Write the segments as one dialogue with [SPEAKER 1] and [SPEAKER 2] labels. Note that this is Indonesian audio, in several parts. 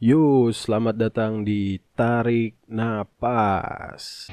[SPEAKER 1] Yo, selamat datang di Tarik Napas.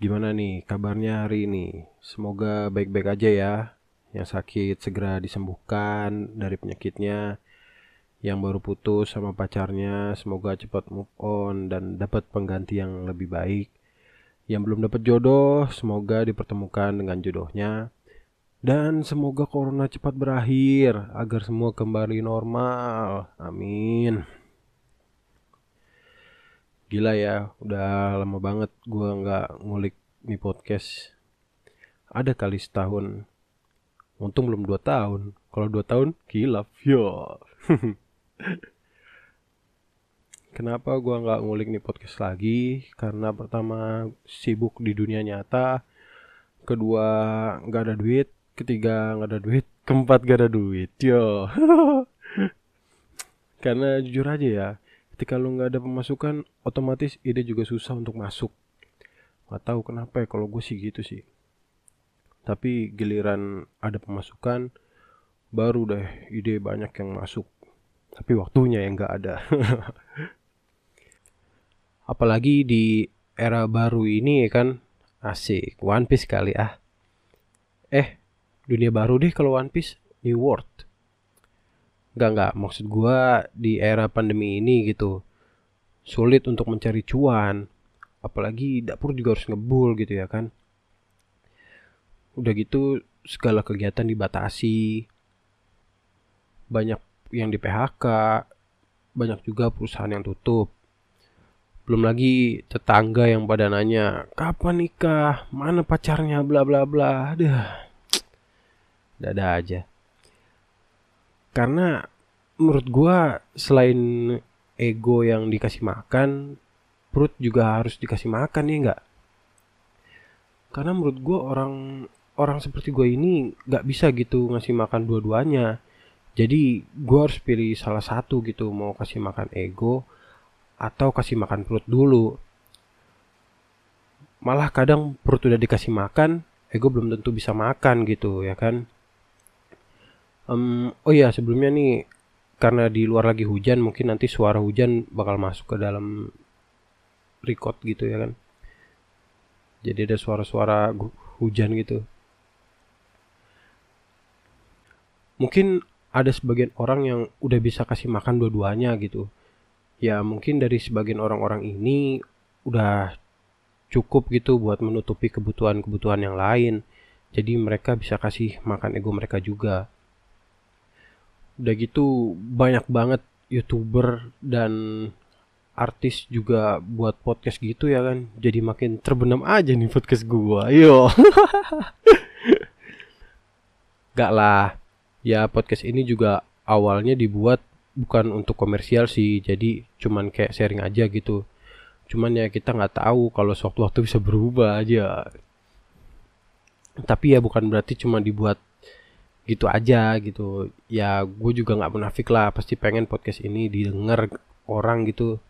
[SPEAKER 1] Gimana nih kabarnya hari ini? Semoga baik-baik aja ya. Yang sakit segera disembuhkan dari penyakitnya. Yang baru putus sama pacarnya semoga cepat move on dan dapat pengganti yang lebih baik. Yang belum dapat jodoh semoga dipertemukan dengan jodohnya. Dan semoga corona cepat berakhir agar semua kembali normal. Amin. Gila ya, udah lama banget gua nggak ngulik nih podcast. Ada kali setahun. Untung belum dua tahun. Kalau dua tahun, gila. Yo. Kenapa gua nggak ngulik nih podcast lagi? Karena pertama sibuk di dunia nyata. Kedua nggak ada duit. Ketiga nggak ada duit. Keempat gak ada duit. Yo. Karena jujur aja ya, ketika lu nggak ada pemasukan otomatis ide juga susah untuk masuk. Nggak tahu kenapa ya kalau gue sih gitu sih. Tapi giliran ada pemasukan baru deh ide banyak yang masuk. Tapi waktunya yang nggak ada. Apalagi di era baru ini ya kan. Asik One Piece kali ah. Eh dunia baru deh kalau One Piece New World Enggak enggak maksud gua di era pandemi ini gitu sulit untuk mencari cuan. Apalagi dapur juga harus ngebul gitu ya kan. Udah gitu segala kegiatan dibatasi. Banyak yang di PHK banyak juga perusahaan yang tutup. Belum lagi tetangga yang pada nanya kapan nikah? Mana pacarnya? Bla bla bla. Aduh. Dada aja karena menurut gua selain ego yang dikasih makan perut juga harus dikasih makan ya enggak karena menurut gua orang orang seperti gue ini nggak bisa gitu ngasih makan dua-duanya. Jadi gua harus pilih salah satu gitu mau kasih makan ego atau kasih makan perut dulu. Malah kadang perut udah dikasih makan ego belum tentu bisa makan gitu ya kan um, oh ya sebelumnya nih karena di luar lagi hujan mungkin nanti suara hujan bakal masuk ke dalam record gitu ya kan. Jadi ada suara-suara hujan gitu. Mungkin ada sebagian orang yang udah bisa kasih makan dua-duanya gitu. Ya mungkin dari sebagian orang-orang ini udah cukup gitu buat menutupi kebutuhan-kebutuhan yang lain. Jadi mereka bisa kasih makan ego mereka juga udah gitu banyak banget youtuber dan artis juga buat podcast gitu ya kan. Jadi makin terbenam aja nih podcast gua. Yo. Gak lah. Ya podcast ini juga awalnya dibuat bukan untuk komersial sih. Jadi cuman kayak sharing aja gitu. Cuman ya kita nggak tahu kalau sewaktu-waktu bisa berubah aja. Tapi ya bukan berarti cuma dibuat gitu aja gitu. Ya gue juga nggak munafik lah pasti pengen podcast ini didengar orang gitu.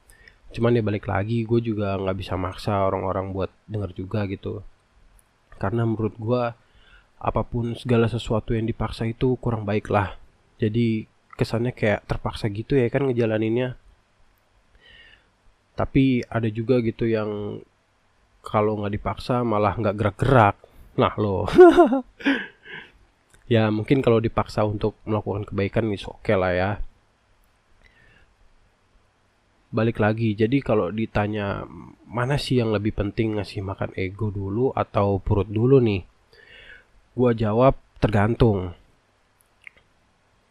[SPEAKER 1] Cuman ya balik lagi gue juga nggak bisa maksa orang-orang buat denger juga gitu. Karena menurut gue apa pun segala sesuatu yang dipaksa itu kurang baik lah. Jadi kesannya kayak terpaksa gitu ya kan ngejalaninnya. Tapi ada juga gitu yang kalau nggak dipaksa malah nggak gerak-gerak. Nah lo ya mungkin kalau dipaksa untuk melakukan kebaikan itu oke okay lah ya. Balik lagi jadi kalau ditanya mana sih yang lebih penting ngasih makan ego dulu atau perut dulu nih? Gua jawab tergantung.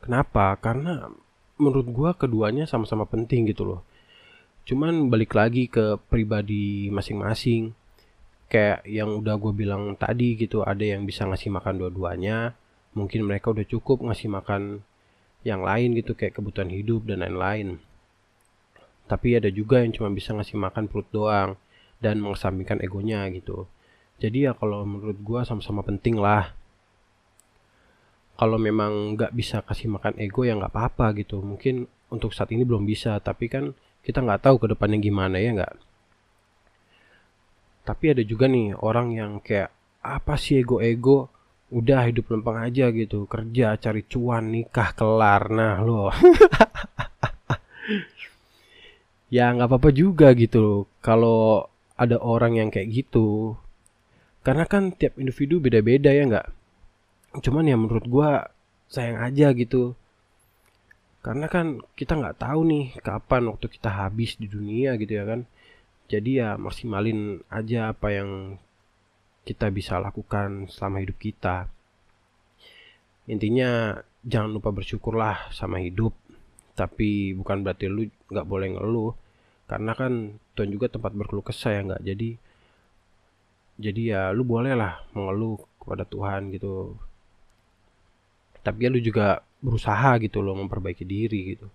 [SPEAKER 1] Kenapa? Karena menurut gua keduanya sama-sama penting gitu loh. Cuman balik lagi ke pribadi masing-masing. Kayak yang udah gue bilang tadi gitu ada yang bisa ngasih makan dua-duanya mungkin mereka udah cukup ngasih makan yang lain gitu kayak kebutuhan hidup dan lain-lain. Tapi ada juga yang cuma bisa ngasih makan perut doang dan mengesampingkan egonya gitu. Jadi ya kalau menurut gue sama-sama penting lah. Kalau memang nggak bisa kasih makan ego ya nggak apa-apa gitu. Mungkin untuk saat ini belum bisa tapi kan kita nggak tahu ke depannya gimana ya nggak? Tapi ada juga nih orang yang kayak apa sih ego-ego udah hidup lempeng aja gitu kerja cari cuan nikah kelar. Nah lo. Ya nggak apa-apa juga gitu kalau ada orang yang kayak gitu. Karena kan tiap individu beda-beda ya nggak? Cuman ya menurut gua sayang aja gitu. Karena kan kita nggak tahu nih kapan waktu kita habis di dunia gitu ya kan. Jadi ya maksimalin aja apa yang kita bisa lakukan selama hidup kita. Intinya jangan lupa bersyukurlah sama hidup. Tapi bukan berarti lu nggak boleh ngeluh. Karena kan Tuhan juga tempat berkeluh kesah ya nggak? Jadi jadi ya lu boleh lah mengeluh kepada Tuhan gitu. Tapi ya lu juga berusaha gitu loh memperbaiki diri gitu.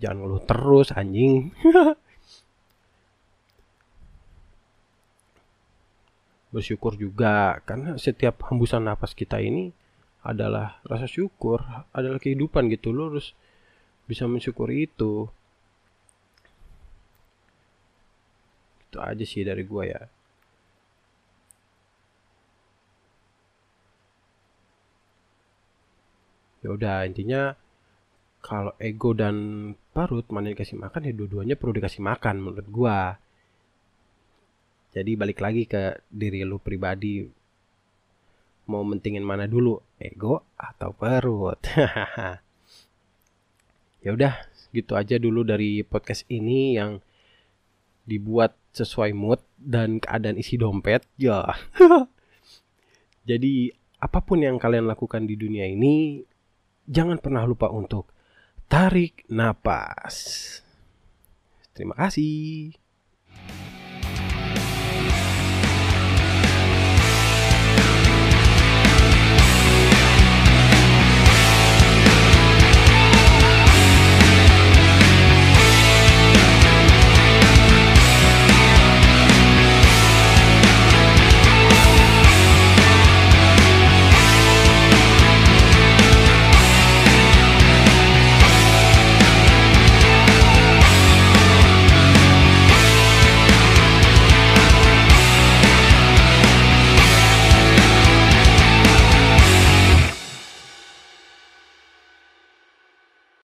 [SPEAKER 1] Jangan ngeluh terus anjing bersyukur juga. Karena setiap hembusan nafas kita ini adalah rasa syukur adalah kehidupan gitu. Lo harus bisa mensyukuri itu. Itu aja sih dari gua ya. Ya udah intinya kalau ego dan parut mana dikasih makan ya dua-duanya perlu dikasih makan menurut gua jadi balik lagi ke diri lu pribadi. Mau mentingin mana dulu, ego atau perut? ya udah, gitu aja dulu dari podcast ini yang dibuat sesuai mood dan keadaan isi dompet. Ya. Jadi apa pun yang kalian lakukan di dunia ini, jangan pernah lupa untuk tarik napas. Terima kasih.